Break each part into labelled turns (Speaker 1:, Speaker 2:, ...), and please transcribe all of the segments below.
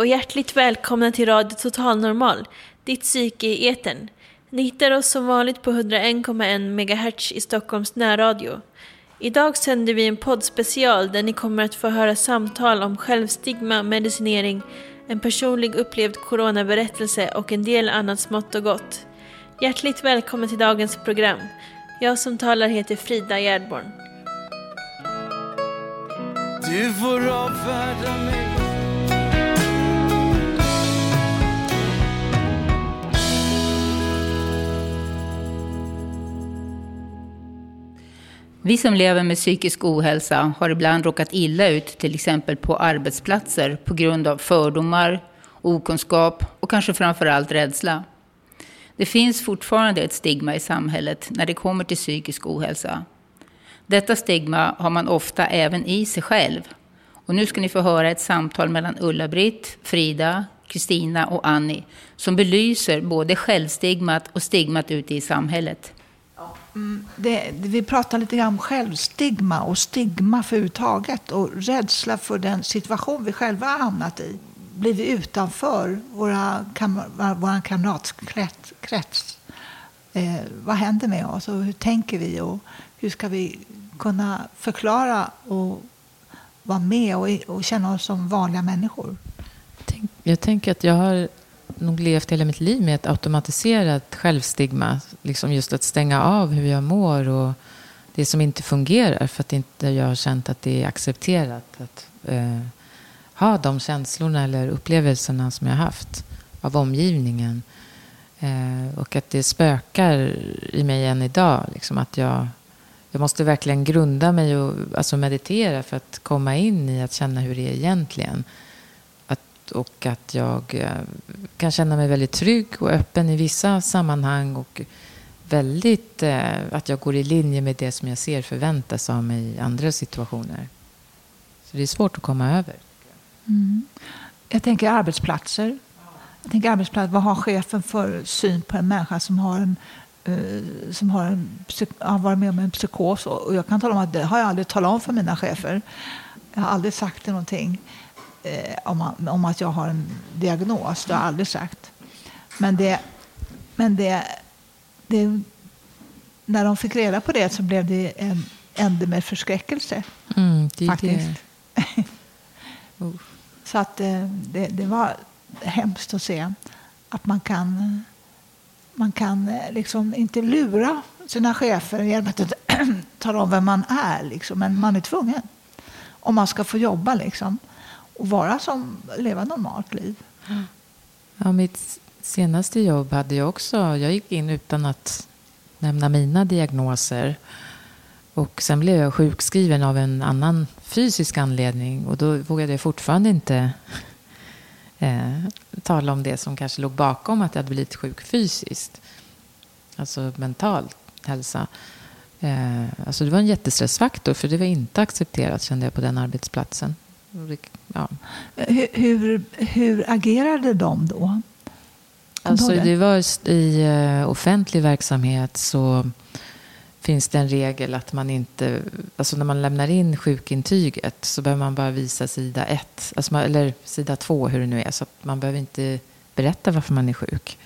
Speaker 1: Och hjärtligt välkomna till Radio Total Normal, ditt psyke i etern. Ni hittar oss som vanligt på 101,1 MHz i Stockholms närradio. Idag sänder vi en poddspecial där ni kommer att få höra samtal om självstigma, medicinering, en personlig upplevd coronaberättelse och en del annat smått och gott. Hjärtligt välkommen till dagens program. Jag som talar heter Frida Gärdborn.
Speaker 2: Du får avfärda mig
Speaker 3: Vi som lever med psykisk ohälsa har ibland råkat illa ut, till exempel på arbetsplatser, på grund av fördomar, okunskap och kanske framförallt rädsla. Det finns fortfarande ett stigma i samhället när det kommer till psykisk ohälsa. Detta stigma har man ofta även i sig själv. Och nu ska ni få höra ett samtal mellan Ulla-Britt, Frida, Kristina och Annie som belyser både självstigmat och stigmat ute i samhället.
Speaker 4: Mm, det, vi pratar lite grann om självstigma och stigma för överhuvudtaget och rädsla för den situation vi själva har hamnat i. Blir vi utanför våra kam vår kamratkrets? Eh, vad händer med oss och hur tänker vi och hur ska vi kunna förklara och vara med och, och känna oss som vanliga människor?
Speaker 5: Jag tänker att jag har nog levt hela mitt liv med ett automatiserat självstigma. Liksom just att stänga av hur jag mår och det som inte fungerar. För att inte jag har känt att det är accepterat att eh, ha de känslorna eller upplevelserna som jag haft av omgivningen. Eh, och att det spökar i mig än idag. Liksom att jag, jag måste verkligen grunda mig och alltså meditera för att komma in i att känna hur det är egentligen och att jag eh, kan känna mig väldigt trygg och öppen i vissa sammanhang och väldigt eh, att jag går i linje med det som jag ser förväntas av mig i andra situationer. Så det är svårt att komma över.
Speaker 4: Mm. Jag tänker arbetsplatser. Jag tänker arbetsplatser. Vad har chefen för syn på en människa som har en eh, som har, en, har varit med om en psykos? Och jag kan tala om att det har jag aldrig talat om för mina chefer. Jag har aldrig sagt det någonting eh, om, om, att jag har en diagnos. Det har jag aldrig sagt. Men, det, men det, det, när de fick reda på det så blev det en ände med förskräckelse.
Speaker 5: Mm, det
Speaker 4: faktiskt. Det. så att eh, det, det var hemskt att se att man kan, man kan eh, liksom inte lura sina chefer genom att tala om vem man är. Liksom. Men man är tvungen om man ska få jobba. Liksom och vara som, leva normalt liv.
Speaker 5: Ja, mitt senaste jobb hade jag också. Jag gick in utan att nämna mina diagnoser. Och sen blev jag sjukskriven av en annan fysisk anledning. Och då vågade jag fortfarande inte eh, tala om det som kanske låg bakom att jag hade blivit sjuk fysiskt. Alltså mental hälsa. Eh, alltså det var en jättestressfaktor för det var inte accepterat kände jag på den arbetsplatsen.
Speaker 4: Ja. Hur, hur, hur agerade de då?
Speaker 5: Alltså, det var i uh, offentlig verksamhet så finns det en regel att man inte, alltså när man lämnar in sjukintyget så behöver man bara visa sida ett, alltså, eller sida två hur det nu är, så man behöver inte berätta varför man är sjuk.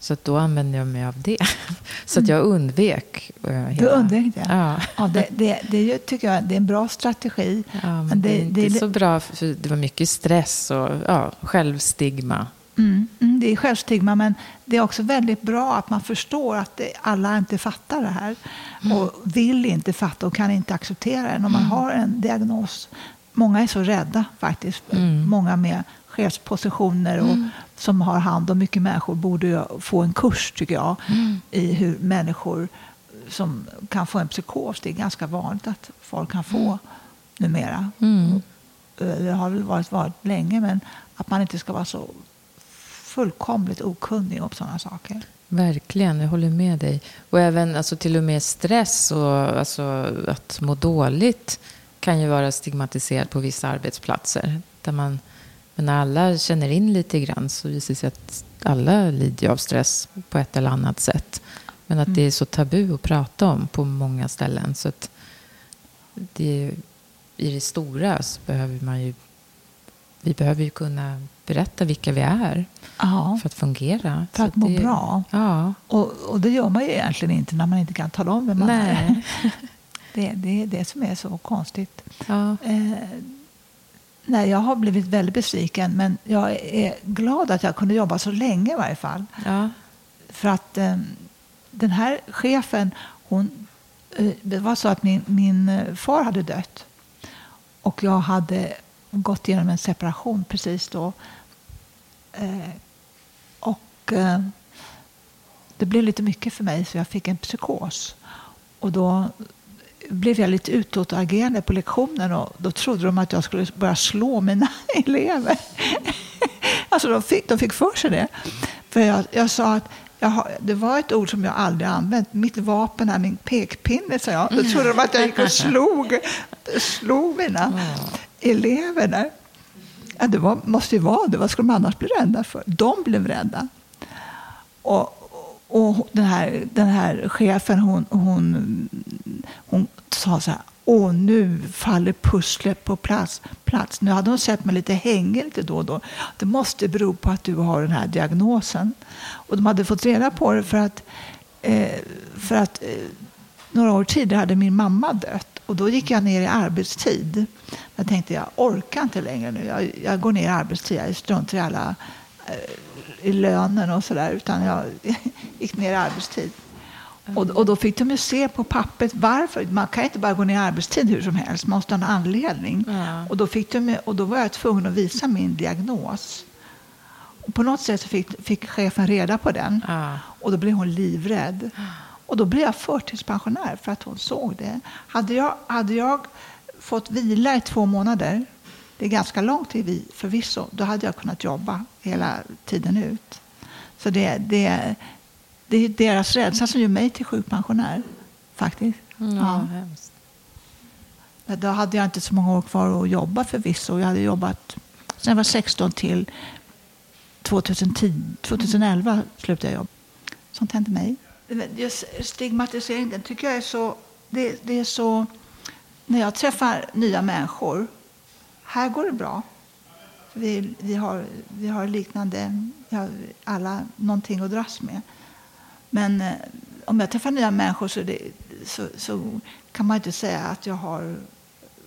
Speaker 5: Så då använde jag mig av det. Så att jag undvek.
Speaker 4: Uh, hela... Du undvek det?
Speaker 5: Ja.
Speaker 4: ja det, det, det, tycker jag det är en bra strategi.
Speaker 5: Ja, men, det, det, är inte så bra, för det var mycket stress och ja, självstigma.
Speaker 4: Mm, mm, det är självstigma, men det är också väldigt bra att man förstår att det, alla inte fattar det här. Mm. Och vill inte fatta och kan inte acceptera det när man mm. har en diagnos. Många är så rädda faktiskt. Mm. Många med chefspositioner och mm. som har hand om mycket människor borde få en kurs, tycker jag, mm. i hur människor som kan få en psykos, det är ganska vanligt att folk kan få mm. numera. Mm. Det har väl varit, varit länge, men att man inte ska vara så fullkomligt okunnig om sådana saker.
Speaker 5: Verkligen, jag håller med dig. Och även alltså, till och med stress och alltså, att må dåligt kan ju vara stigmatiserat på vissa arbetsplatser. Där man, men när alla känner in lite grann så visar det sig att alla lider av stress på ett eller annat sätt. Men att det är så tabu att prata om på många ställen. Så att det, i det stora så behöver man ju... Vi behöver ju kunna berätta vilka vi är
Speaker 4: Ja,
Speaker 5: för att fungera.
Speaker 4: för
Speaker 5: Så
Speaker 4: att må
Speaker 5: det,
Speaker 4: bra.
Speaker 5: Ja.
Speaker 4: Och, och det gör man ju egentligen inte när man inte kan tala om vem man
Speaker 5: Nej.
Speaker 4: är. Det, det är det som är så konstigt.
Speaker 5: Ja.
Speaker 4: Eh, nej, jag har blivit väldigt besviken, men jag är glad att jag kunde jobba så länge i varje fall.
Speaker 5: ja.
Speaker 4: För att eh, den här chefen, hon, eh, det var så att min, min eh, far hade dött. Och jag hade gått igenom en separation precis då. Eh, och eh, det blev lite mycket för mig så jag fick en psykos. Och då blev jag lite utåtagerande på lektionen och då trodde de att jag skulle börja slå mina elever. alltså de fick, de fick för sig det. För jag, jag sa att jag det var ett ord som jag aldrig använt. Mitt vapen är min pekpinne, sa jag. Då trodde de att jag gick och slog, slog mina elever där. Ja, det var, måste ju vara det. Vad skulle de annars bli rädda för? De blev rädda. Och, och den, här, den här chefen, hon, hon, hon sa så här. Åh, nu faller pusslet på plats. plats. Nu hade hon sett mig lite hängig lite då och då. Det måste bero på att du har den här diagnosen. Och de hade fått reda på det för att, eh, för att eh, några år tidigare hade min mamma dött. Och då gick jag ner i arbetstid. Jag tänkte jag orkar inte längre nu. Jag, jag går ner i arbetstid. Jag struntar i alla eh, i lönen och sådär. Utan jag gick ner i arbetstid. Och, och då fick de ju se på pappret varför. Man kan inte bara gå ner i arbetstid hur som helst. Man måste ha en anledning.
Speaker 5: Ja.
Speaker 4: Och, då fick de, och då var jag tvungen att visa min diagnos. Och på något sätt fick, fick chefen reda på den.
Speaker 5: Ja.
Speaker 4: Och då blev hon livrädd. Och då blev jag förtidspensionär för att hon såg det. Hade jag, hade jag fått vila i två månader, det är ganska lång tid vi- förvisso, då hade jag kunnat jobba hela tiden ut. Så det, det, det är deras rädsla som gör mig till sjukpensionär, faktiskt.
Speaker 5: Ja,
Speaker 4: Ja.
Speaker 5: hemskt.
Speaker 4: Men Då hade jag inte så många år kvar att jobba förvisso. Jag hade jobbat sen jag var 16 till 2010, 2011 slutade jag jobba. Sånt hände mig. Just stigmatisering, den tycker jag är så... Det, det är så... När jag träffar nya människor, här går det bra. Vi, vi, har, vi har liknande, vi har alla någonting att dras med. Men eh, om jag träffar nya människor så, det, så, så kan man inte säga att jag har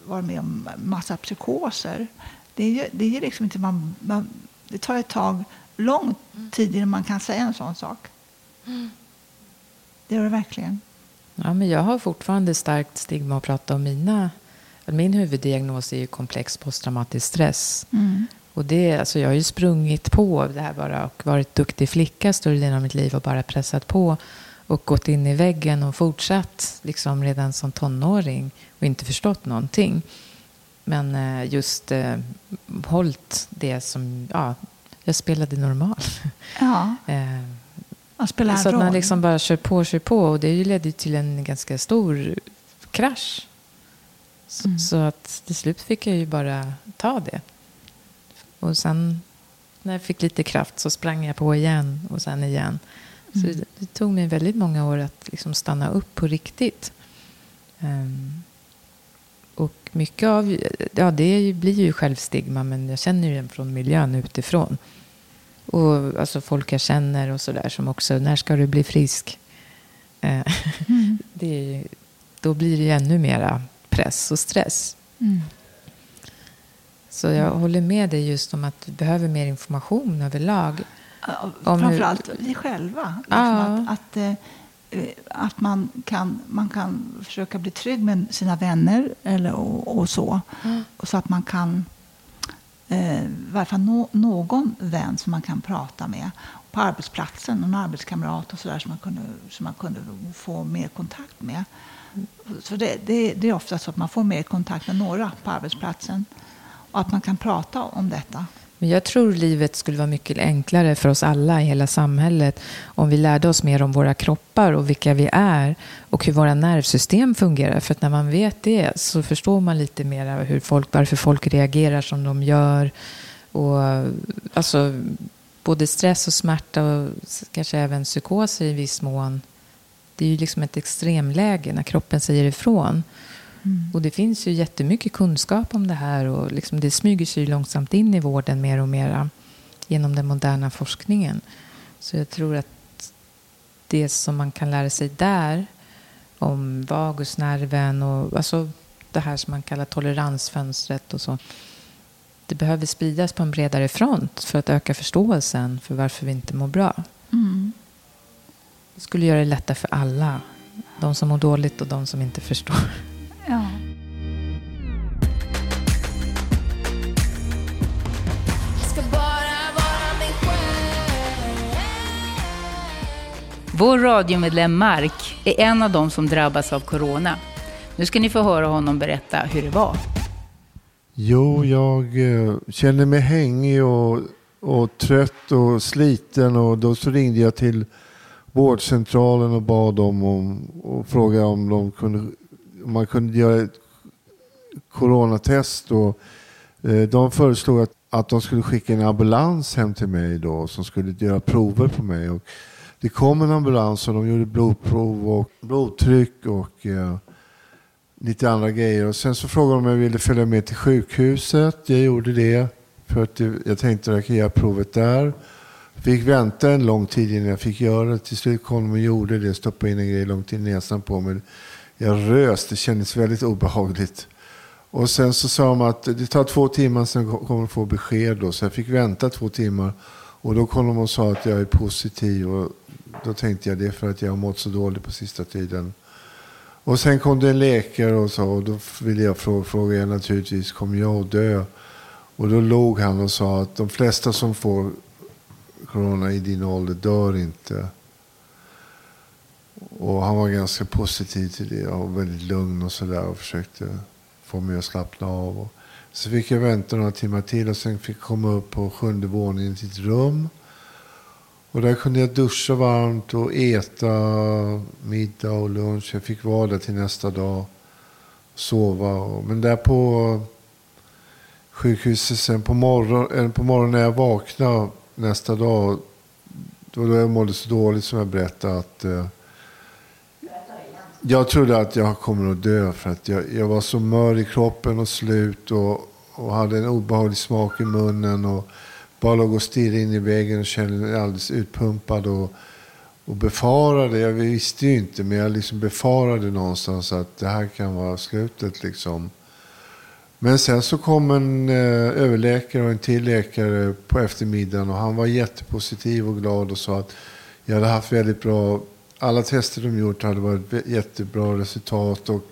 Speaker 4: varit med om massa psykoser. Det, är ju, det, är liksom inte man, man, det tar ett tag, lång tid innan man kan säga en sån sak. Det gör det verkligen.
Speaker 5: Ja, men jag har fortfarande starkt stigma att prata om mina... Min huvuddiagnos är ju komplex posttraumatisk stress. Och det, alltså jag har ju sprungit på det här bara och varit duktig flicka större delen av mitt liv och bara pressat på och gått in i väggen och fortsatt liksom redan som tonåring och inte förstått någonting. Men eh, just eh, hållit det som... Ja, jag spelade normal.
Speaker 4: Ja,
Speaker 5: Eh,
Speaker 4: en
Speaker 5: så att man liksom bara kör på, kör på. Och det ledde till en ganska stor krasch. Så,
Speaker 4: Mm.
Speaker 5: så att till slut fick jag ju bara ta det. Och sen när jag fick lite kraft så sprang jag på igen och sen igen. Så
Speaker 4: Mm.
Speaker 5: det, det tog mig väldigt många år att liksom stanna upp på riktigt. Ehm, och mycket av ja, det blir ju självstigma men jag känner ju den från miljön utifrån. Och alltså folk jag känner och sådär som också, när ska du bli frisk? Eh,
Speaker 4: Mm.
Speaker 5: det då blir det ju ännu mera press och stress.
Speaker 4: Mm.
Speaker 5: Så jag håller med dig just om att vi behöver mer information överlag. Om hur-
Speaker 4: Framförallt vi själva. Liksom
Speaker 5: Ja.
Speaker 4: att att, eh, eh, att man, kan, man kan försöka bli trygg med sina vänner eller, och, och så. Och så att man kan eh, i varje fall nå, någon vän som man kan prata med på arbetsplatsen, någon arbetskamrat och sådär som, man kunde, som man kunde få mer kontakt med. Så det, det, det är ofta så att man får mer kontakt med några på arbetsplatsen och att man kan prata om detta.
Speaker 5: Men jag tror livet skulle vara mycket enklare för oss alla i hela samhället om vi lärde oss mer om våra kroppar och vilka vi är och hur våra nervsystem fungerar. För att när man vet det så förstår man lite mer hur folk, varför folk reagerar som de gör. Och, alltså, både stress och smärta och kanske även psykoser i viss mån. Det är ju liksom ett extremläge när kroppen säger ifrån. Mm. Och det finns ju jättemycket kunskap om det här och liksom det smyger sig långsamt in i vården mer och mer genom den moderna forskningen. Så jag tror att det som man kan lära sig där om vagusnerven och alltså det här som man kallar toleransfönstret och så. Det behöver spridas på en bredare front för att öka förståelsen för varför vi inte mår bra. Mm. Det skulle göra det lättare för alla. De som mår dåligt och de som inte förstår. Ja.
Speaker 3: Vår radiomedlem Mark är en av dem som drabbas av corona. Nu ska ni få höra honom berätta hur det var.
Speaker 6: Jo, jag eh, känner mig hängig och, och trött och sliten och då så ringde jag till vårdcentralen och bad dem om och frågade om de kunde om man kunde göra ett coronatest. Och, eh, de föreslog att, att de skulle skicka en ambulans hem till mig då som skulle göra prover på mig. Och det kom en ambulans och de gjorde blodprov och blodtryck och eh, lite andra grejer. Och sen så frågade de om jag ville följa med till sjukhuset. Jag gjorde det för att jag tänkte att jag kan göra provet där. Fick vänta en lång tid innan jag fick göra det. Till slut kom de och gjorde det. Stoppade in en grej långt i näsan på mig. Jag rös, det kändes väldigt obehagligt. Och sen så sa de att det tar två timmar, sen kommer du få besked. Då. Så jag fick vänta två timmar. Och då kom de och sa att jag är positiv. Och då tänkte jag det är för att jag har mått så dåligt på sista tiden. Och sen kom det en läkare och sa, och då ville jag fråga, fråga jag naturligtvis, kommer jag att dö? Och då låg han och sa att de flesta som får corona i din ålder dör inte. Och han var ganska positiv till det och väldigt lugn och sådär och försökte få mig att slappna av. Och så fick jag vänta några timmar till och sen fick jag komma upp på sjunde våningen till ett rum. Och där kunde jag duscha varmt och äta middag och lunch. Jag fick vara där till nästa dag. Sova. Men där på sjukhuset sen på morgon, eh, på morgonen när jag vaknade nästa dag. det var Då jag mådde så dåligt som jag berättade. att eh, jag trodde att jag kommer att dö för att jag, jag var så mör i kroppen och slut och, och hade en obehaglig smak i munnen och bara låg och stirrade in i väggen och kände mig alldeles utpumpad och, och befarade, jag visste ju inte, men jag liksom befarade någonstans att det här kan vara slutet liksom. Men sen så kom en eh, överläkare och en till läkare på eftermiddagen och han var jättepositiv och glad och sa att jag hade haft väldigt bra alla tester de gjort hade varit jättebra resultat. Och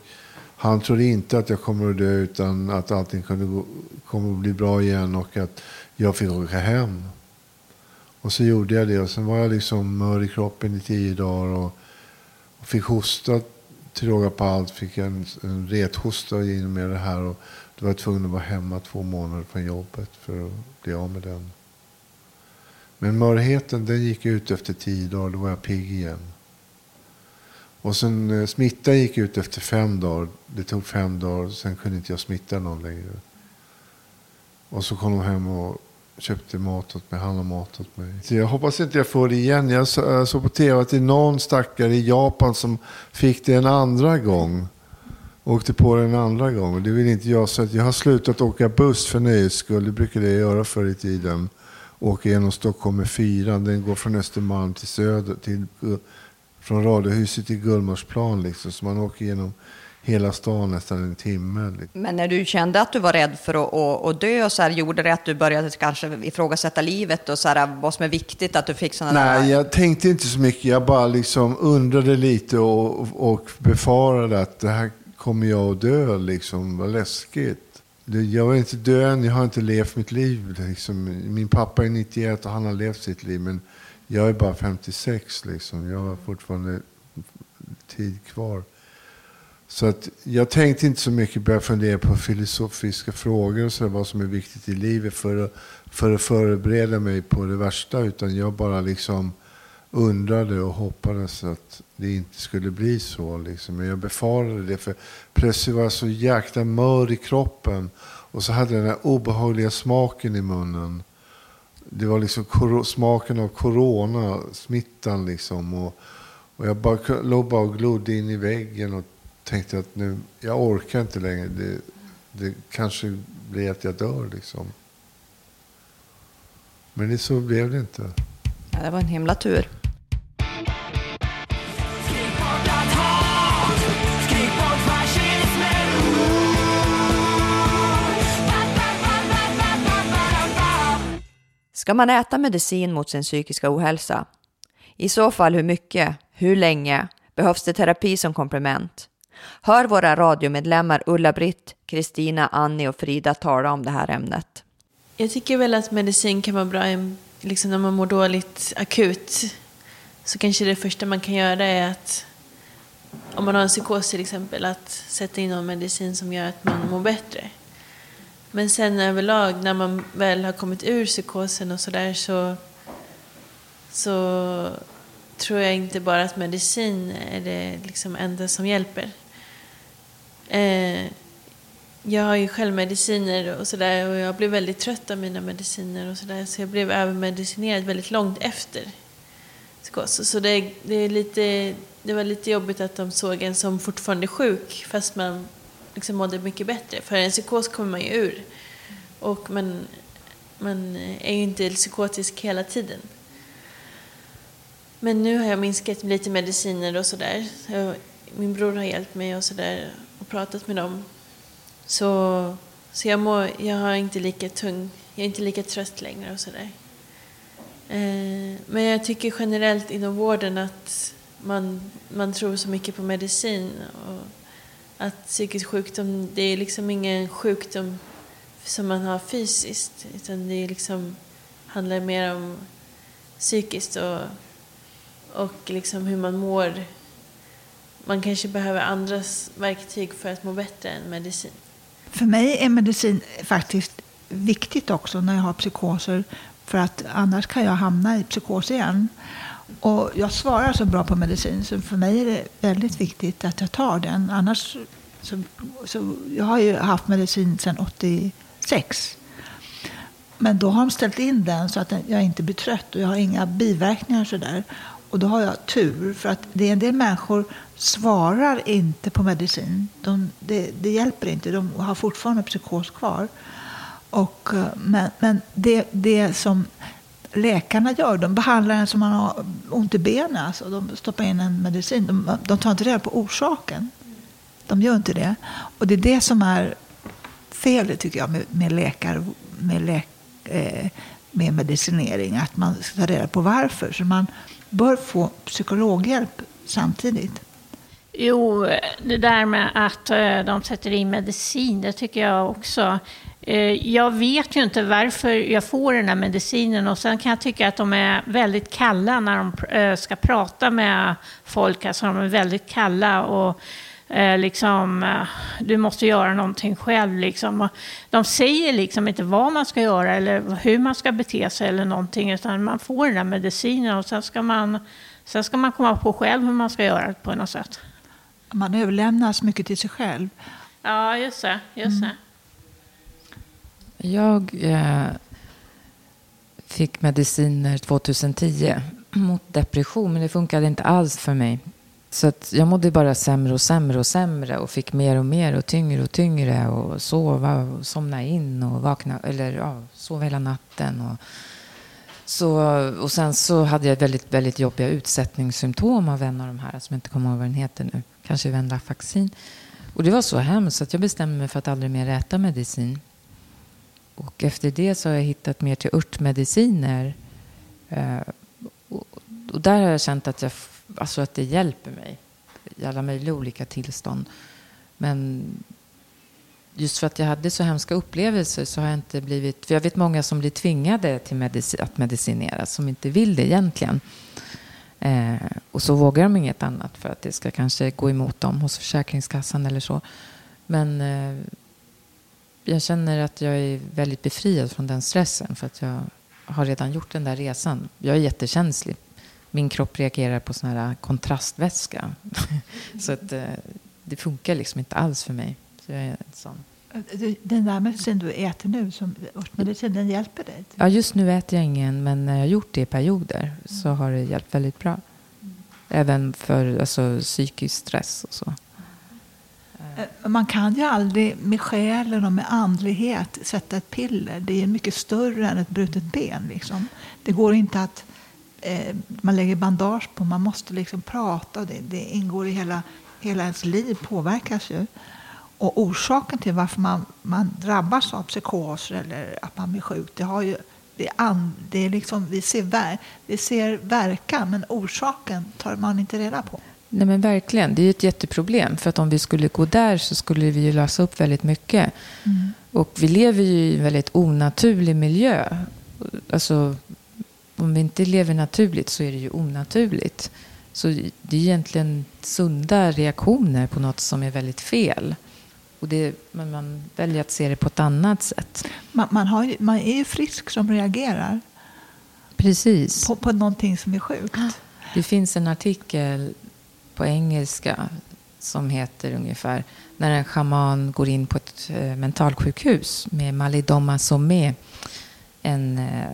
Speaker 6: han trodde inte att jag kommer att dö utan att allting kunde kommer att bli bra igen och att jag fick åka hem. Och så gjorde jag det och sen var jag liksom mör i kroppen i tio dagar och, och fick hosta till råga på allt. Fick en, en rethosta genom det här och då var jag tvungen att vara hemma två månader från jobbet för att bli av med den. Men mörheten den gick ut efter tio dagar, då var jag pigg igen. Och sen eh, smittan gick ut efter fem dagar. Det tog fem dagar. Sen kunde inte jag smitta någon längre. Och så kom de hem och köpte mat åt mig, handlade mat åt mig. Så jag hoppas inte jag får det igen. Jag såg på tv att det är någon stackare i Japan som fick det en andra gång. Åkte på det en andra gång. Och det vill inte jag. Så att jag har slutat åka buss för nöjes skull. Det brukade jag göra förr i tiden. Åka genom Stockholm med fyran. Den går från Östermalm till Söder. Till från Radiohuset till Gullmarsplan. Liksom, så man åker genom hela stan nästan en timme. Liksom.
Speaker 7: Men när du kände att du var rädd för att, att, att dö, så här, gjorde det att du började kanske ifrågasätta livet och så här, vad som är viktigt, att du fick sådana
Speaker 6: Nej, där... jag tänkte inte så mycket. Jag bara liksom undrade lite och, och befarade att det här kommer jag att dö. Liksom. Vad läskigt. Jag vill inte död, jag har inte levt mitt liv. Liksom. Min pappa är 91 och han har levt sitt liv. Men jag är bara 56 liksom. Jag har fortfarande tid kvar. Så att jag tänkte inte så mycket börja fundera på filosofiska frågor och så vad som är viktigt i livet för att, för att förbereda mig på det värsta. Utan jag bara liksom undrade och hoppades att det inte skulle bli så. Liksom. Men jag befarade det. För plötsligt var jag så jäkla mör i kroppen. Och så hade jag den här obehagliga smaken i munnen. Det var liksom smaken av corona, smittan liksom. Och, och jag bara, låg bara och glodde in i väggen och tänkte att nu, jag orkar inte längre. Det, det kanske blir att jag dör liksom. Men det så blev det inte.
Speaker 7: Ja, det var en himla tur. Ska man äta medicin mot sin psykiska ohälsa? I så fall hur mycket? Hur länge? Behövs det terapi som komplement? Hör våra radiomedlemmar Ulla-Britt, Kristina, Annie och Frida tala om det här ämnet.
Speaker 1: Jag tycker väl att medicin kan vara bra liksom när man mår dåligt akut. Så kanske det första man kan göra är att, om man har en psykos till exempel, att sätta in någon medicin som gör att man mår bättre. Men sen överlag, när man väl har kommit ur psykosen och sådär så, så tror jag inte bara att medicin är det liksom enda som hjälper. Eh, jag har ju själv mediciner och sådär och jag blev väldigt trött av mina mediciner och sådär så jag blev övermedicinerad väldigt långt efter psykos. Så det, det, är lite, det var lite jobbigt att de såg en som fortfarande sjuk fast man liksom mådde mycket bättre. För en psykos kommer man ju ur. Och man, man är ju inte psykotisk hela tiden. Men nu har jag minskat lite mediciner och sådär. Min bror har hjälpt mig och sådär och pratat med dem. Så, så jag, må, jag har inte lika tung, jag är inte lika trött längre och sådär. Eh, men jag tycker generellt inom vården att man, man tror så mycket på medicin. Och att psykisk sjukdom, det är liksom ingen sjukdom som man har fysiskt. Utan det är liksom, handlar mer om psykiskt och, och liksom hur man mår. Man kanske behöver andras verktyg för att må bättre än medicin.
Speaker 4: För mig är medicin faktiskt viktigt också när jag har psykoser. För att annars kan jag hamna i psykos igen. Och jag svarar så bra på medicin så för mig är det väldigt viktigt att jag tar den. Annars så, så jag har ju haft medicin sedan 86. Men då har de ställt in den så att jag inte blir trött och jag har inga biverkningar sådär. Och då har jag tur, för att det är en del människor svarar inte på medicin. De, det, det hjälper inte, de har fortfarande psykos kvar. Och, eh, men men det, det som läkarna gör, de behandlar en som man har ont i benen. Alltså, de stoppar in en medicin. De, de tar inte reda på orsaken. De gör inte det. Och det är det som är felet, tycker jag, med, med läkare, med, läk, eh, med medicinering. Att man ska ta reda på varför. Så man bör få psykologhjälp samtidigt.
Speaker 8: Jo, det där med att eh, de sätter in medicin, det tycker jag också. Eh, jag vet ju inte varför jag får den här medicinen och sen kan jag tycka att de är väldigt kalla när de eh, ska prata med folk. Alltså de är väldigt kalla och liksom, du måste göra någonting själv. Liksom. De säger liksom inte vad man ska göra eller hur man ska bete sig eller någonting, utan man får den här medicinen och sen ska man, sen ska man komma på själv hur man ska göra på något sätt
Speaker 4: man överlämnas mycket till sig själv.
Speaker 8: Ja, just det. Just det.
Speaker 5: Mm. Jag eh, fick mediciner 2010 mot depression, men det funkade inte alls för mig. Så att jag mådde bara sämre och sämre och sämre och fick mer och mer och tyngre och tyngre och sova och somna in och vakna, eller ja, sova hela natten. Och, så, och sen så hade jag väldigt, väldigt jobbiga utsättningssymptom av en av de här, som jag inte kommer ihåg vad den heter nu kanske Venlafaxin. Och det var så hemskt att jag bestämde mig för att aldrig mer äta medicin. Och efter det så har jag hittat mer till örtmediciner. Eh, och där har jag känt att, jag, alltså att det hjälper mig i alla möjliga olika tillstånd. Men just för att jag hade så hemska upplevelser så har jag inte blivit... För jag vet många som blir tvingade till medicin, att medicinera som inte vill det egentligen. Eh, och så vågar de inget annat för att det ska kanske gå emot dem hos Försäkringskassan eller så. Men eh, jag känner att jag är väldigt befriad från den stressen för att jag har redan gjort den där resan. Jag är jättekänslig. Min kropp reagerar på sån här kontrastvätska. så att, eh, det funkar liksom inte alls för mig. Så jag är sån.
Speaker 4: Den där medicin du äter nu, som örtmedicin, den hjälper dig?
Speaker 5: Ja, just nu äter jag ingen, men när jag har gjort det i perioder så har det hjälpt väldigt bra. Även för alltså, psykisk stress och så.
Speaker 4: Eh, man kan ju aldrig med själen och med andlighet sätta ett piller. Det är mycket större än ett brutet ben. Liksom. Det går inte att eh, man lägger bandage på. Man måste liksom prata. Det, det ingår i hela, hela ens liv påverkas ju. Och orsaken till varför man, man drabbas av psykoser eller att man blir sjuk, det har ju det är, det är liksom, vi, ser ver, vi ser verkan, men orsaken tar man inte reda på.
Speaker 5: Nej men verkligen, det är ett jätteproblem. För att om vi skulle gå där så skulle vi ju lösa upp väldigt mycket. Mm. Och vi lever ju i en väldigt onaturlig miljö. Alltså, om vi inte lever naturligt så är det ju onaturligt. Så det är egentligen sunda reaktioner på något som är väldigt fel. Och det, men man väljer att se det på ett annat sätt.
Speaker 4: Man, man, har ju, man är ju frisk som reagerar.
Speaker 5: Precis.
Speaker 4: På, på någonting som är sjukt.
Speaker 5: Det finns en artikel på engelska som heter ungefär när en schaman går in på ett eh, mentalsjukhus med Malidoma Somé, en eh,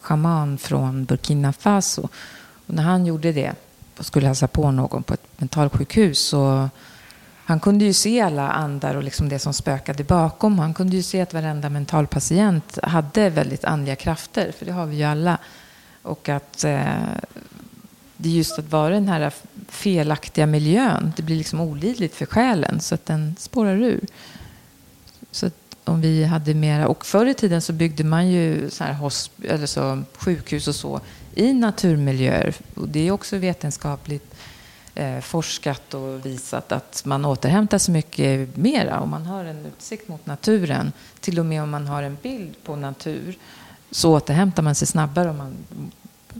Speaker 5: schaman från Burkina Faso. Och när han gjorde det och skulle hälsa på någon på ett mentalsjukhus så han kunde ju se alla andar och liksom det som spökade bakom. Han kunde ju se att varenda mentalpatient hade väldigt andliga krafter, för det har vi ju alla. Och att eh, det är just att vara i den här felaktiga miljön, det blir liksom olidligt för själen så att den spårar ur. Så om vi hade mera, och förr i tiden så byggde man ju så här hosp, eller så, sjukhus och så i naturmiljöer. Och det är också vetenskapligt eh, forskat och visat att man återhämtar sig mycket mera om man har en utsikt mot naturen. Till och med om man har en bild på natur så återhämtar man sig snabbare om man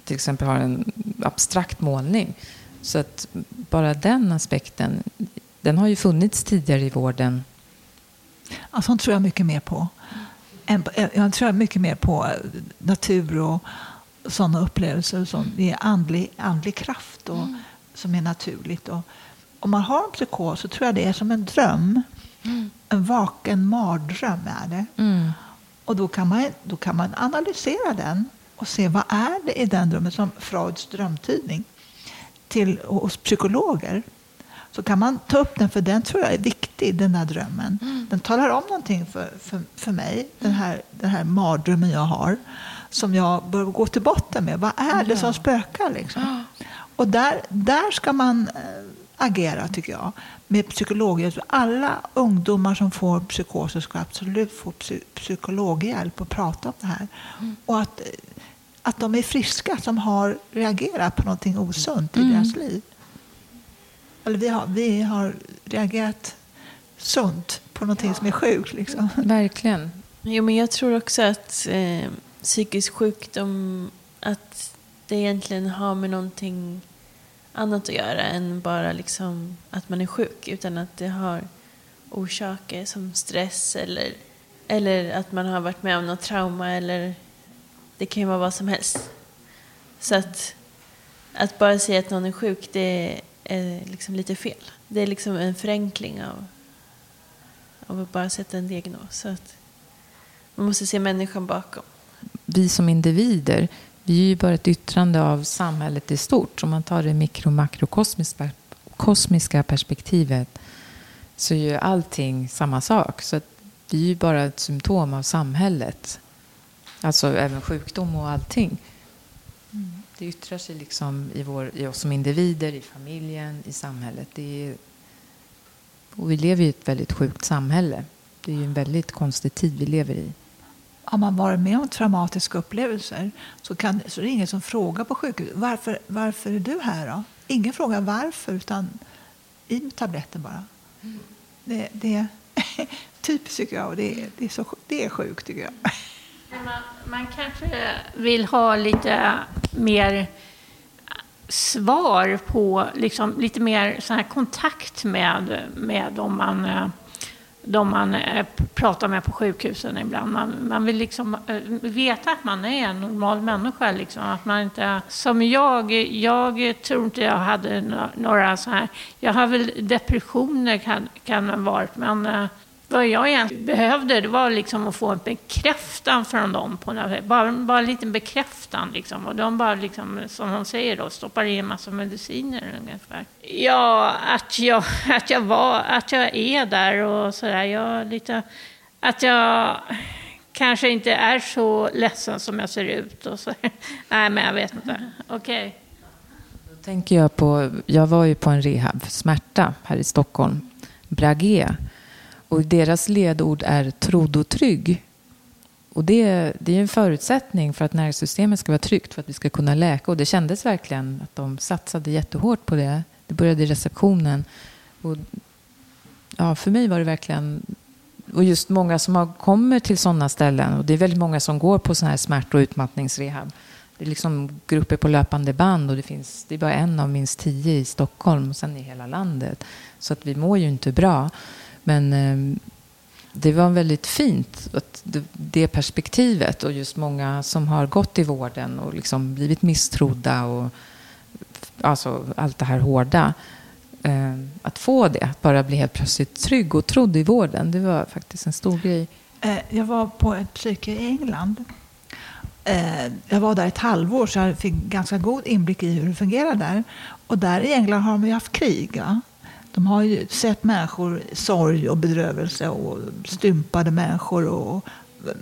Speaker 5: till exempel har en abstrakt målning. Så att bara den aspekten, den har ju funnits tidigare i vården.
Speaker 4: Ja, sånt tror jag mycket mer på. Jag tror mycket mer på natur och sådana upplevelser som är andlig, andlig kraft och mm. som är naturligt. Och om man har en psykos så tror jag det är som en dröm. Mm. En vaken mardröm är det. Mm. Och då kan, man, då kan man analysera den och se vad är det i den drömmen, som Freuds drömtidning, till, hos psykologer. Så kan man ta upp den, för den tror jag är viktig, den här drömmen. Mm. Den talar om någonting för, för, för mig, den här, den här mardrömmen jag har, som jag bör gå till botten med. Vad är det som spökar? Liksom? Och där, där ska man äh, agera, tycker jag, med psykologhjälp. Alla ungdomar som får psykoser ska absolut få psy psykologhjälp och prata om det här. Mm. Och att att de är friska som har reagerat på någonting osunt i mm. deras liv. Eller vi har, vi har reagerat sunt på någonting ja. som är sjukt. Liksom.
Speaker 5: Verkligen.
Speaker 1: Jo, men jag tror också att eh, psykisk sjukdom, att det egentligen har med någonting annat att göra än bara liksom att man är sjuk. Utan att det har orsaker som stress eller, eller att man har varit med om något trauma eller det kan ju vara vad som helst. Så att, att bara säga att någon är sjuk, det är liksom lite fel. Det är liksom en förenkling av, av att bara sätta en diagnos. Så att man måste se människan bakom.
Speaker 5: Vi som individer, vi är ju bara ett yttrande av samhället i stort. Om man tar det mikro och makrokosmiska kosmiska perspektivet så är ju allting samma sak. Så att vi är ju bara ett symptom av samhället. Alltså även sjukdom och allting. Mm. Det yttrar sig liksom i, vår, i oss som individer, i familjen, i samhället. Det är, och vi lever i ett väldigt sjukt samhälle. Det är ju en väldigt konstig tid vi lever i.
Speaker 4: Har man varit med om traumatiska upplevelser så, kan, så är det ingen som frågar på sjukhuset varför, varför är du här. Då? Ingen frågar varför, utan i med tabletten bara. Mm. Det, det är typiskt tycker jag. Och det, det, är så, det är sjukt tycker jag.
Speaker 8: Man, man kanske vill ha lite mer svar på liksom, lite mer så här kontakt med, med de man, de man eh, pratar med på sjukhusen ibland. Man, man vill liksom eh, veta att man är en normal människa. Liksom. Att man inte, som jag, jag tror inte jag hade några så här... Jag har väl depressioner kan, kan ha varit, men eh, vad jag egentligen behövde det var liksom att få en bekräftan från dem. På något, bara, bara en liten bekräftan. Liksom. Och de bara, liksom, som de säger, då, stoppar i en massa mediciner ungefär. Ja, att jag, att jag, var, att jag är där och sådär. Jag, lite, att jag kanske inte är så ledsen som jag ser ut. Och så. Nej, men jag vet inte. Okej. Okay.
Speaker 5: Då tänker jag på, jag var ju på en rehab för smärta här i Stockholm, Bragé. Och deras ledord är trodd och trygg. Och det, det är en förutsättning för att nervsystemet ska vara tryggt för att vi ska kunna läka. Och det kändes verkligen att de satsade jättehårt på det. Det började i receptionen. Och, ja, för mig var det verkligen... Och just många som har, kommer till sådana ställen. Och det är väldigt många som går på sådana här smärt och utmattningsrehab. Det är liksom grupper på löpande band och det, finns, det är bara en av minst tio i Stockholm och sen i hela landet. Så att vi mår ju inte bra. Men eh, det var väldigt fint, att det, perspektivet och just många som har gått i vården och liksom blivit misstrodda och alltså allt det här hårda. Eh, att få det, att bara bli helt plötsligt trygg och trodd i vården, det var faktiskt en stor grej.
Speaker 4: Eh, jag var på ett psyke i England. Eh, jag var där ett halvår så jag fick ganska god inblick i hur det fungerar där. Och där i England har de ju haft krig. Ja? De har ju sett människor i sorg och bedrövelse och stympade människor och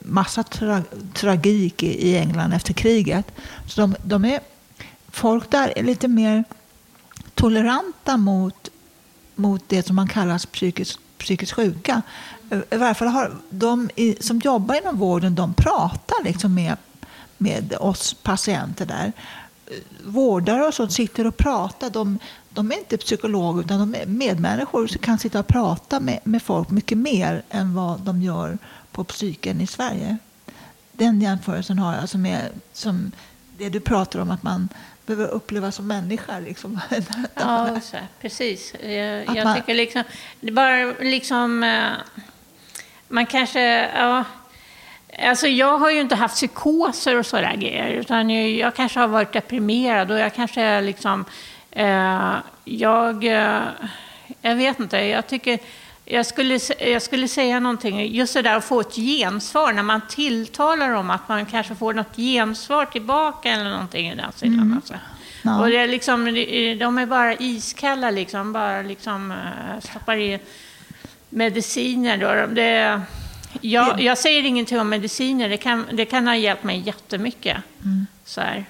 Speaker 4: massa tra tragik i England efter kriget. Så de, de, är, folk där är lite mer toleranta mot, mot det som man kallar psykiskt, psykiskt sjuka. I varje fall har de som jobbar inom vården, de pratar liksom med, med oss patienter där. Vårdare och sånt sitter och pratar. De, de är inte psykologer utan de är medmänniskor som kan sitta och prata med, med folk mycket mer än vad de gör på psyken i Sverige. Den jämförelsen har jag som är som det du pratar om att man behöver uppleva som människa. Liksom.
Speaker 8: ja, så, precis. Jag, jag man, tycker liksom, det bara liksom, eh, man kanske, ja, Alltså jag har ju inte haft psykoser och sådär grejer, utan jag, kanske har varit deprimerad och jag kanske liksom jag, eh, jag vet inte, jag tycker jag skulle, jag skulle säga någonting, just det där att få ett gensvar, när man tilltalar om att man kanske får något gensvar tillbaka eller någonting i den sidan. Mm. Alltså. Ja. Och det är liksom, de är bara iskalla, liksom, bara liksom, eh, stoppar i mediciner. Då. Det, jag, jag säger ingenting om mediciner, det kan, det kan ha hjälpt mig jättemycket. Mm. Så här.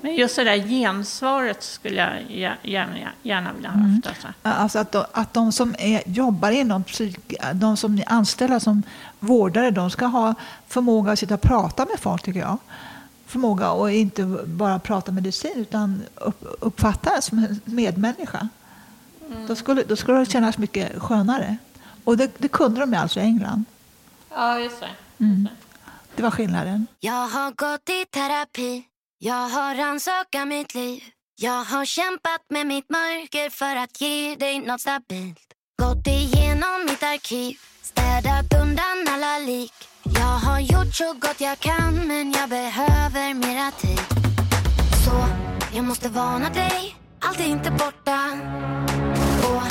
Speaker 8: Men just det där gensvaret skulle jag gärna, gärna vilja ha haft. Alltså.
Speaker 4: Alltså att, de, att de som är, jobbar inom psyk, de som är anställda som vårdare, de ska ha förmåga att sitta och prata med folk tycker jag. Förmåga att inte bara prata medicin utan upp, uppfatta som en medmänniska. Mm. Då, skulle, då skulle det kännas mycket skönare. Och det, det kunde de alltså i England.
Speaker 8: Ja, just det.
Speaker 4: Mm. Det var skillnaden.
Speaker 9: Jag har gått i terapi jag har rannsakat mitt liv. Jag har kämpat med mitt mörker för att ge dig något stabilt. Gått igenom mitt arkiv Städat undan alla lik. Jag har gjort så gott jag kan men jag behöver mera tid. Så jag måste varna dig. Allt är inte borta. Och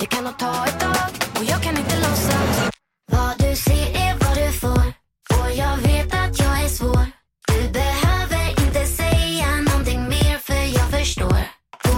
Speaker 9: det kan nog ta ett tag. Och jag kan inte låtsas. Vad du ser är vad du får. Och jag vet att jag är svår.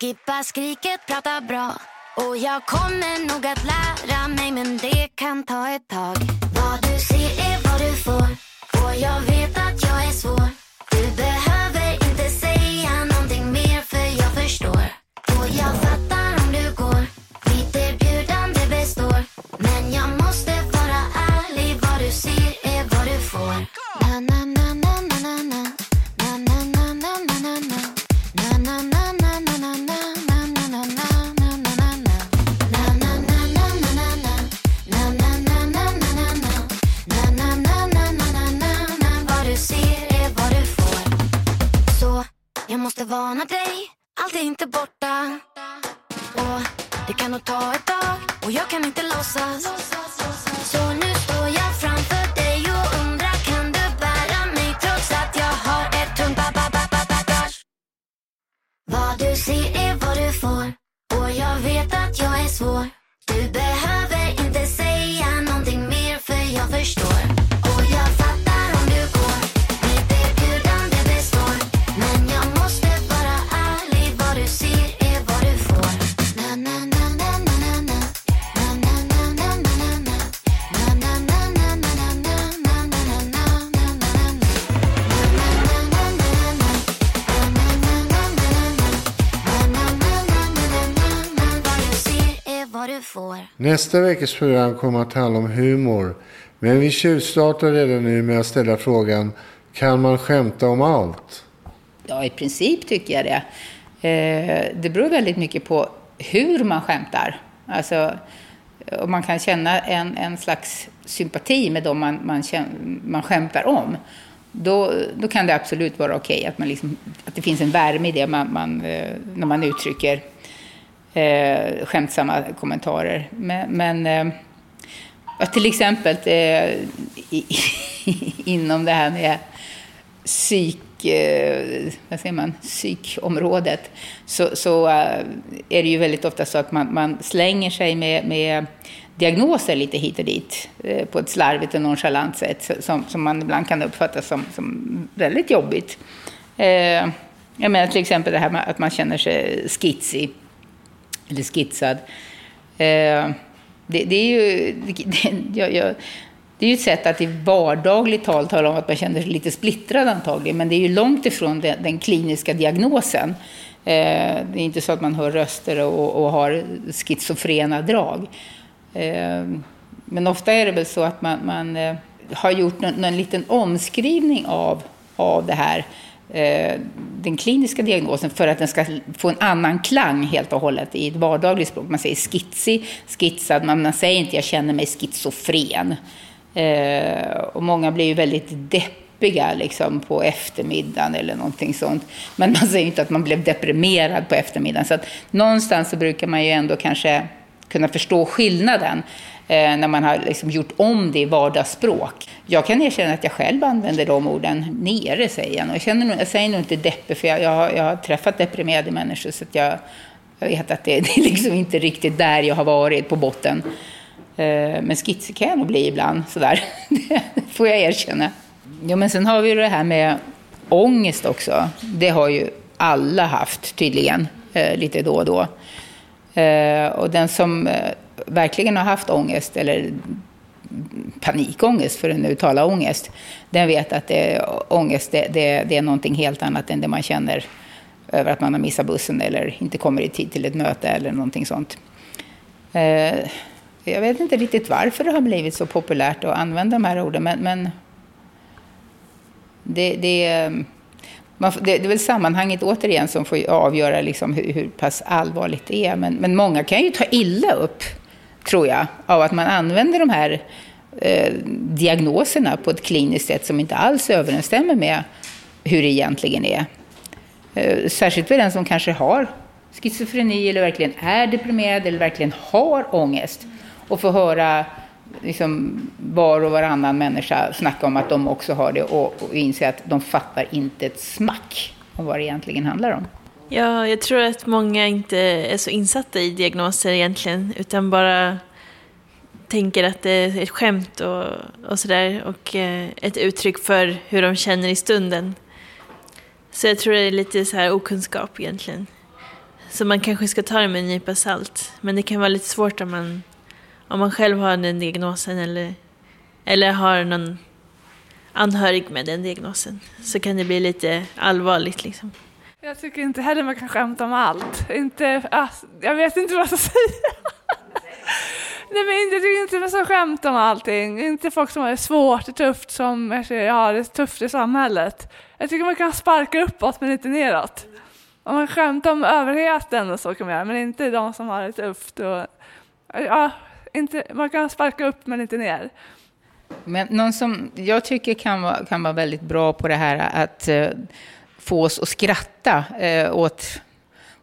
Speaker 9: Skippa skriket, prata bra. Och jag kommer nog att lära mig men det kan ta ett tag. Vad du ser är vad du får. Och jag vet att
Speaker 6: Nästa veckas program kommer att handla om humor. Men vi tjuvstartar redan nu med att ställa frågan, kan man skämta om allt?
Speaker 3: Ja, i princip tycker jag det. Eh, det beror väldigt mycket på hur man skämtar. Alltså, om man kan känna en, en slags sympati med dem man, man, man skämtar om, då, då kan det absolut vara okej att, man liksom, att det finns en värme i det man, man, eh, när man uttrycker eh, skämtsamma kommentarer. Men, men eh, till exempel eh, i, inom det här med psyk, eh, vad säger man, psykområdet så, så eh, är det ju väldigt ofta så att man, man slänger sig med, med diagnoser lite hit och dit eh, på ett slarvigt och nonchalant sätt som, som man ibland kan uppfatta som, som väldigt jobbigt. Jag menar till exempel det här med att man känner sig skitsig eller skissad. Eh, det, det är ju det, jag, jag, det är ju ett sätt att i vardagligt tal tala om att man känner sig lite splittrad antagligen, men det är ju långt ifrån den, den kliniska diagnosen. Eh, det är inte så att man hör röster och, och har schizofrena drag. Eh, men ofta är det väl så att man, man eh, har gjort någon, någon liten omskrivning av, av det här, Eh, den kliniska diagnosen för att den ska få en annan klang helt och hållet i ett vardagligt språk. Man säger skitsig, skitsad, men man säger inte jag känner mig schizofren. Eh, och många blir ju väldigt deppiga liksom, på eftermiddagen eller någonting sånt. Men man säger inte att man blev deprimerad på eftermiddagen. Så att någonstans så brukar man ju ändå kanske kunna förstå skillnaden Eh, när man har liksom gjort om det i vardagsspråk. Jag kan erkänna att jag själv använder de orden. Nere säger jag nog. Jag, känner, jag säger nog inte deppig, för jag, jag, har, jag har träffat deprimerade människor så att jag, jag vet att det, det är liksom inte riktigt där jag har varit på botten. Eh, men skitsig kan jag nog bli ibland, sådär. Det får jag erkänna. Ja, men sen har vi ju det här med ångest också. Det har ju alla haft tydligen, eh, lite då och då. Eh, och den som eh, verkligen har haft ångest, eller panikångest för att nu tala ångest, den vet att det, ångest det, det, det är någonting helt annat än det man känner över att man har missat bussen eller inte kommer i tid till ett möte eller någonting sånt. Eh, jag vet inte riktigt varför det har blivit så populärt att använda de här orden, men, men det, det, man, det, det är väl sammanhanget återigen som får avgöra liksom hur, hur pass allvarligt det är. Men, men många kan ju ta illa upp, tror jag, av att man använder de här eh, diagnoserna på ett kliniskt sätt som inte alls överensstämmer med hur det egentligen är. Eh, särskilt för den som kanske har schizofreni eller verkligen är deprimerad eller verkligen har ångest och få höra liksom, var och varannan människa snacka om att de också har det och, och inse att de fattar inte ett smack om vad det egentligen handlar om.
Speaker 1: Ja, jag tror att många inte är så insatta i diagnoser egentligen, utan bara tänker att det är ett skämt och, och sådär, och eh, ett uttryck för hur de känner i stunden. Så jag tror det är lite så här okunskap egentligen. Så man kanske ska ta det med en nypa salt, men det kan vara lite svårt om man, om man själv har den diagnosen eller, eller har någon anhörig med den diagnosen. Så kan det bli lite allvarligt liksom.
Speaker 10: Jag tycker inte heller man kan skämta om allt. Inte, ah, jag vet inte vad jag ska säga. Nej, men jag tycker inte man ska skämta om allting. Inte folk som har det svårt och tufft som jag har det tufft i samhället. Jag tycker man kan sparka uppåt men inte neråt. Om man skämtar om överheten och så kan man göra, men inte de som har det tufft. Och, ja, inte, man kan sparka upp men inte ner.
Speaker 3: Men någon som jag tycker kan vara, kan vara väldigt bra på det här att eh, få oss att skratta eh, åt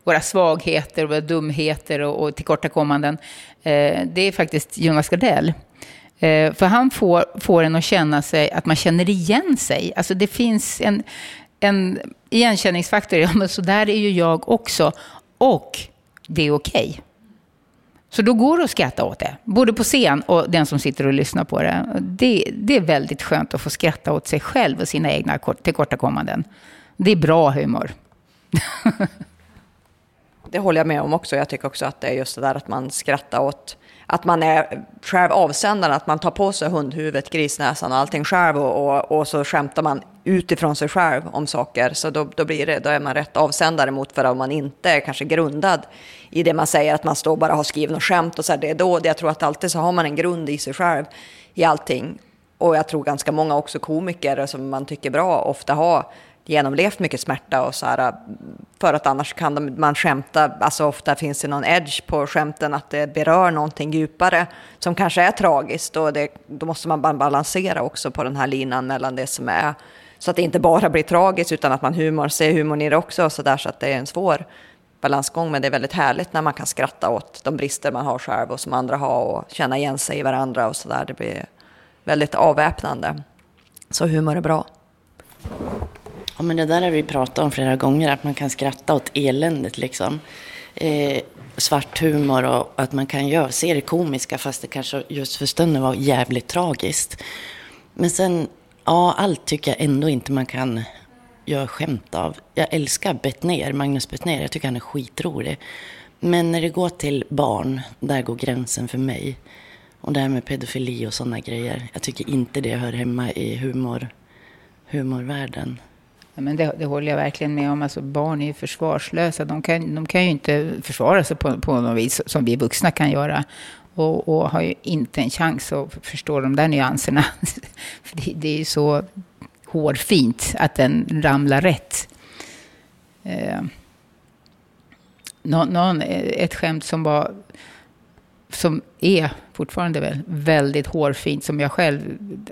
Speaker 3: våra svagheter, våra dumheter och, och tillkortakommanden, eh, det är faktiskt Jonas Gardell. Eh, för han får, får en att känna sig, att man känner igen sig. Alltså det finns en, en igenkänningsfaktor, ja men så där är ju jag också. Och det är okej. Okay. Så då går det att skratta åt det, både på scen och den som sitter och lyssnar på det. Det, det är väldigt skönt att få skratta åt sig själv och sina egna tillkortakommanden. Det är bra humor.
Speaker 7: det håller jag med om också. Jag tycker också att det är just det där att man skrattar åt att man är själv avsändaren, att man tar på sig hundhuvudet, grisnäsan och allting själv och, och, och, så skämtar man utifrån sig själv om saker. Så då, då, blir det, då är man rätt avsändare mot för om man inte är kanske grundad i det man säger, att man står bara har skrivit något skämt och så här, det är då, jag tror att alltid så har man en grund i sig själv i allting. Och jag tror ganska många också komiker som man tycker bra ofta har genomlevt mycket smärta och så här, äh, för att annars kan man skämta, alltså ofta finns det någon edge på skämten att det berör någonting djupare som kanske är tragiskt och det, då måste man balansera också på den här linan mellan det som är så att det inte bara blir tragiskt utan att man humor, ser humorn i det också så där så att det är en svår balansgång men det är väldigt härligt när man kan skratta åt de brister man har själv och som andra har och känna igen sig i varandra och så där. Det blir väldigt avväpnande. Så humor är bra.
Speaker 11: Ja, men det där har vi pratat om flera gånger, att man kan skratta åt eländet liksom. Eh, svart humor och att man kan göra, se det komiska fast det kanske just för stunden var jävligt tragiskt. Men sen, ja, allt tycker jag ändå inte man kan göra skämt av. Jag älskar Bettner, Magnus Bettner, jag tycker han är skitrolig. Men när det går till barn, där går gränsen för mig. Och det här med pedofili och sådana grejer, jag tycker inte det hör hemma i humor, humorvärlden.
Speaker 3: Ja, men det, det, håller jag verkligen med om. Alltså, barn är ju försvarslösa. De kan, de kan ju inte försvara sig på, på något vis som vi vuxna kan göra. Och, och har ju inte en chans att förstå de där nyanserna. För det, det är ju så hårfint att den ramlar rätt. Eh, någon, eh, ett skämt som var som är fortfarande väl, väldigt hårfint, som jag själv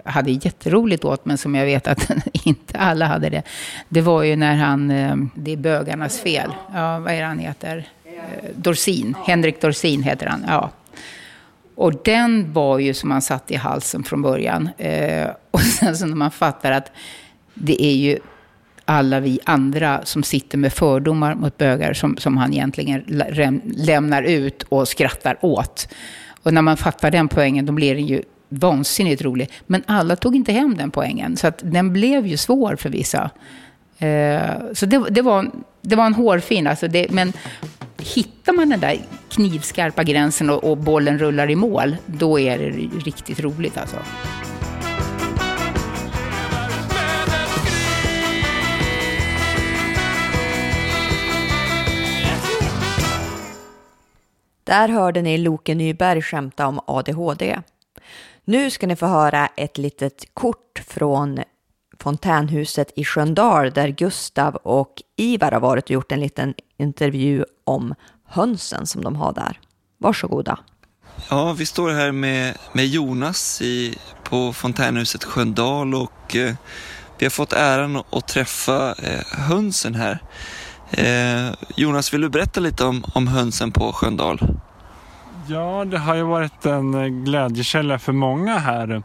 Speaker 3: hade jätteroligt åt, men som jag vet att inte alla hade det. Det var ju när han, eh, det är bögarnas fel, ja, vad är det han heter? Eh, Dorsin, Henrik Dorsin heter han, ja. Och den var ju som man satt i halsen från början. Eh, och sen så när man fattar att det är ju alla vi andra som sitter med fördomar mot bögar som, som han egentligen lämnar ut och skrattar åt. Och när man fattar den poängen, då blir den ju vansinnigt rolig. Men alla tog inte hem den poängen, så att den blev ju svår för vissa. Eh, så det, det, var, det var en hårfin, alltså det, men hittar man den där knivskarpa gränsen och, och bollen rullar i mål, då är det riktigt roligt alltså.
Speaker 7: Där hörde ni Loke Nyberg skämta om ADHD. Nu ska ni få höra ett litet kort från fontänhuset i Sköndal där Gustav och Ivar har varit och gjort en liten intervju om hönsen som de har där. Varsågoda.
Speaker 2: Ja, vi står här med, med Jonas i, på fontänhuset Sköndal och eh, vi har fått äran att träffa eh, hönsen här. Eh, Jonas, vill du berätta lite om, om hönsen på Sköndal?
Speaker 12: Ja, det har ju varit en eh, glädjekälla för många här.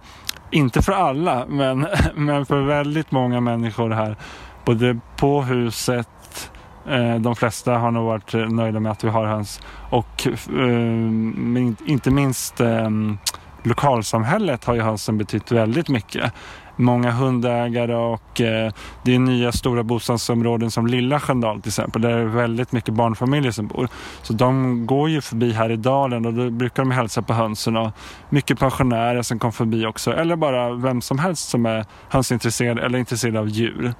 Speaker 12: Inte för alla, men, men för väldigt många människor här. Både på huset, eh, de flesta har nog varit eh, nöjda med att vi har höns och eh, inte minst eh, lokalsamhället har ju hönsen betytt väldigt mycket många hundägare och eh, det är nya stora bostadsområden som Lilla Sköndal till exempel där det är väldigt mycket barnfamiljer som bor. Så de går ju förbi här i dalen och då brukar de hälsa på hönsen och mycket pensionärer som kom förbi också eller bara vem som helst som är hönsintresserad eller intresserad av djur.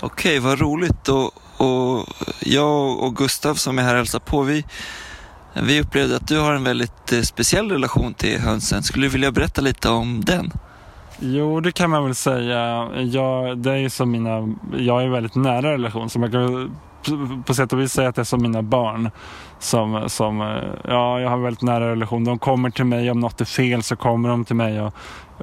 Speaker 2: Okej, vad roligt och, och jag och Gustav som är här och hälsar på vi vi upplevde att du har en väldigt eh, speciell relation till hönsen. Skulle du vilja berätta lite om den?
Speaker 12: Jo, det kan man väl säga. Jag, det är som mina, jag är väldigt nära relation så man kan på, sätt och vis säga att det är som mina barn. Som, som, eh, ja, jag har en väldigt nära relation. De kommer till mig, om något är fel så kommer de till mig och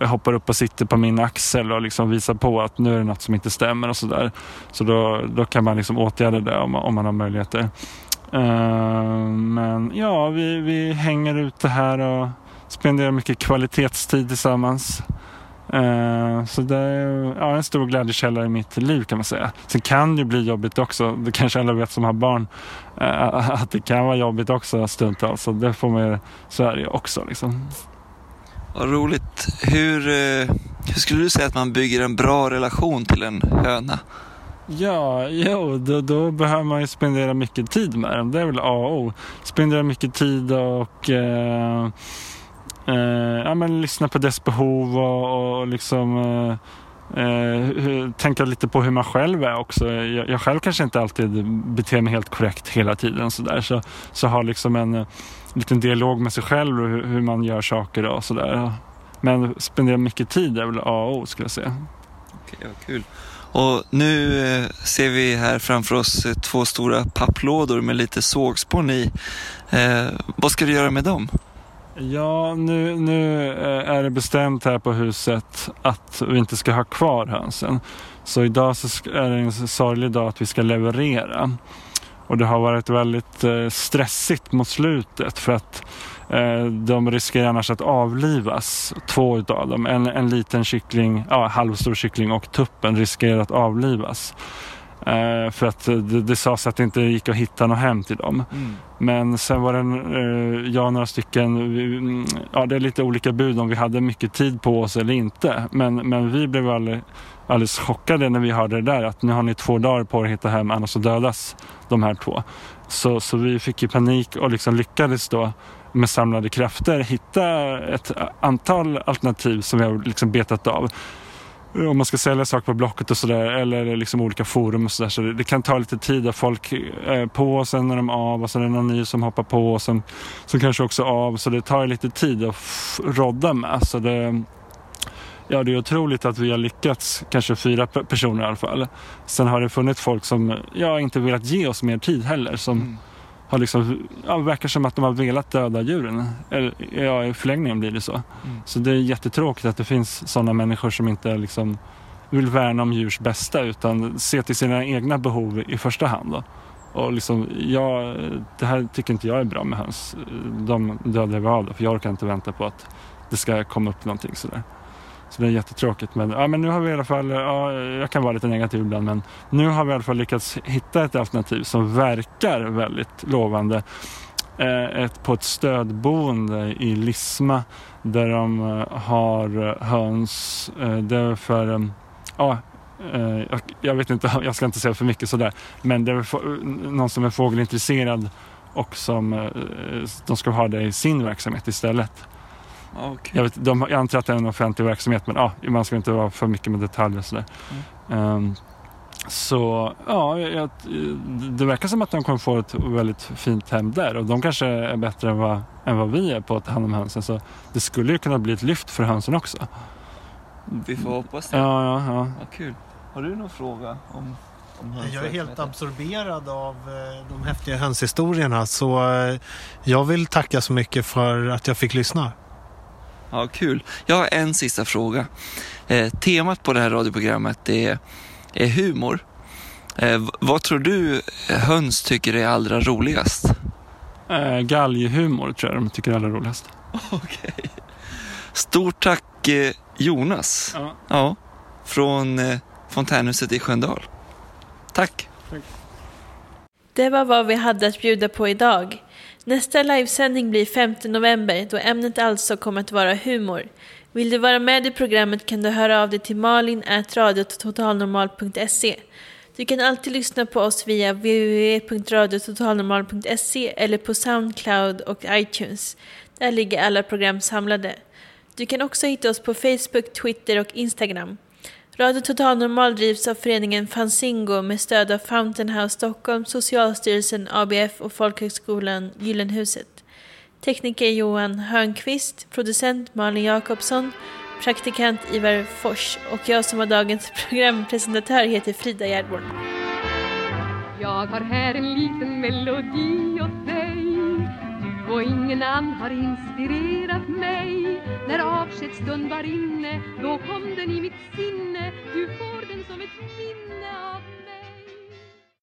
Speaker 12: hoppar upp och sitter på min axel och liksom visar på att nu är det något som inte stämmer och sådär. Så då, då kan man liksom åtgärda det om, om man har möjligheter. Uh, men ja, vi, vi hänger ute här och spenderar mycket kvalitetstid tillsammans. Uh, så det är ja, en stor glädjekälla i mitt liv kan man säga. Sen kan det bli jobbigt också. Det kanske alla vet som har barn. Uh, att det kan vara jobbigt också stundtals. Så det får man så är det också liksom.
Speaker 2: Vad roligt. Hur, hur skulle du säga att man bygger en bra relation till en höna?
Speaker 12: Ja, jo, då, då, behöver man ju spendera mycket tid med dem. Det är väl A och O. Spendera mycket tid och eh, eh, ja, men lyssna på dess behov och, och liksom eh, eh tänka lite på hur man själv är också. Jag, jag, själv kanske inte alltid beter mig helt korrekt hela tiden så där. Så, så ha liksom en, eh, liten dialog med sig själv och hur, hur man gör saker och sådär. Men spendera mycket tid är väl A och O skulle jag säga.
Speaker 2: Okej, vad kul. Och nu eh, ser vi här framför oss eh, två stora papplådor med lite sågspån i. Eh, vad ska du göra med dem?
Speaker 12: Ja, nu, nu eh, är det bestämt här på huset att vi inte ska ha kvar hönsen. Så idag så är det en sorglig dag att vi ska leverera. Och det har varit väldigt eh, stressigt mot slutet för att eh, de riskerar annars att avlivas, två utav dem. En, en liten kyckling, ja, halvstor kyckling och tuppen riskerar att avlivas. Uh, för att det, det sades att det inte gick att hitta något hem till dem. Mm. Men sen var det uh, jag och några stycken, vi, ja det är lite olika bud om vi hade mycket tid på oss eller inte. Men, men vi blev alldeles, alldeles chockade när vi hörde det där att nu har ni två dagar på er att hitta hem annars så dödas de här två. Så, så vi fick i panik och liksom lyckades då med samlade krafter hitta ett antal alternativ som vi har liksom betat av. Om man ska sälja saker på Blocket och sådär eller liksom olika forum och sådär. Så det, kan ta lite tid att folk är på och sen är de av och sen är det någon ny som hoppar på och sen som kanske också av. Så det tar lite tid att rodda med. Så det, ja, det är otroligt att vi har lyckats, kanske fyra personer i alla fall. Sen har det funnits folk som ja, inte velat ge oss mer tid heller. Som, mm har liksom, ja, verkar som att de har velat döda djuren. Eller, ja, i förlängningen blir det så. Mm. Så det är jättetråkigt att det finns sådana människor som inte liksom vill värna om djurs bästa utan se till sina egna behov i första hand. Då. Och liksom, ja, det här tycker inte jag är bra med höns. De dödar vi av det, för jag orkar inte vänta på att det ska komma upp någonting sådär. Så det är jättetråkigt. Men, ja, men nu har vi i alla fall, ja, jag kan vara lite negativ ibland, men nu har vi i alla fall lyckats hitta ett alternativ som verkar väldigt lovande. Eh, ett, på ett stödboende i Lisma där de eh, har eh, höns. Eh, det är för, eh, ja, jag vet inte, jag ska inte säga för mycket sådär, men det är någon som är fågelintresserad och som de ska ha det i sin verksamhet istället.
Speaker 2: Okay.
Speaker 12: Jag, vet, de, jag antar att det är en offentlig verksamhet men ah, man ska inte vara för mycket med detaljer och sådär. Mm. Um, så ja, jag, det verkar som att de kommer få ett väldigt fint hem där och de kanske är bättre än vad, än vad vi är på att ta hand om hönsen. Så det skulle ju kunna bli ett lyft för hönsen också.
Speaker 2: Vi får hoppas det.
Speaker 12: Ja, ja, ja.
Speaker 2: Vad kul. Har du någon fråga om, om
Speaker 13: Jag är helt absorberad av eh, de häftiga hönshistorierna så eh, jag vill tacka så mycket för att jag fick lyssna.
Speaker 2: Ja, kul. Jag har en sista fråga. Eh, temat på det här radioprogrammet är, är humor. Eh, vad tror du höns tycker är allra roligast?
Speaker 12: Eh, galghumor tror jag de tycker är allra roligast.
Speaker 2: Okej. Okay. Stort tack eh, Jonas.
Speaker 12: Ja.
Speaker 2: ja från eh, Fontänhuset i Sköndal. Tack.
Speaker 12: tack.
Speaker 1: Det var vad vi hade att bjuda på idag. Nästa livesändning blir 5 november då ämnet alltså kommer att vara humor. Vill du vara med i programmet kan du höra av dig till malin.radiototalnormal.se. Du kan alltid lyssna på oss via www.radiototalnormal.se eller på Soundcloud och iTunes. Där ligger alla program samlade. Du kan också hitta oss på Facebook, Twitter och Instagram. Radio Total Normal drivs av föreningen Fanzingo med stöd av Fountain House Stockholm, Socialstyrelsen, ABF och Folkhögskolan Gyllenhuset. Tekniker Johan Hörnqvist, producent Malin Jakobsson, praktikant Ivar Fors och jag som var dagens programpresentatör heter Frida Gärdborn.
Speaker 14: Jag har här en liten melodi åt dig och ingen annan har inspirerat mig. När avskedsstund var inne Då kom den i mitt sinne. Du får den som ett minne.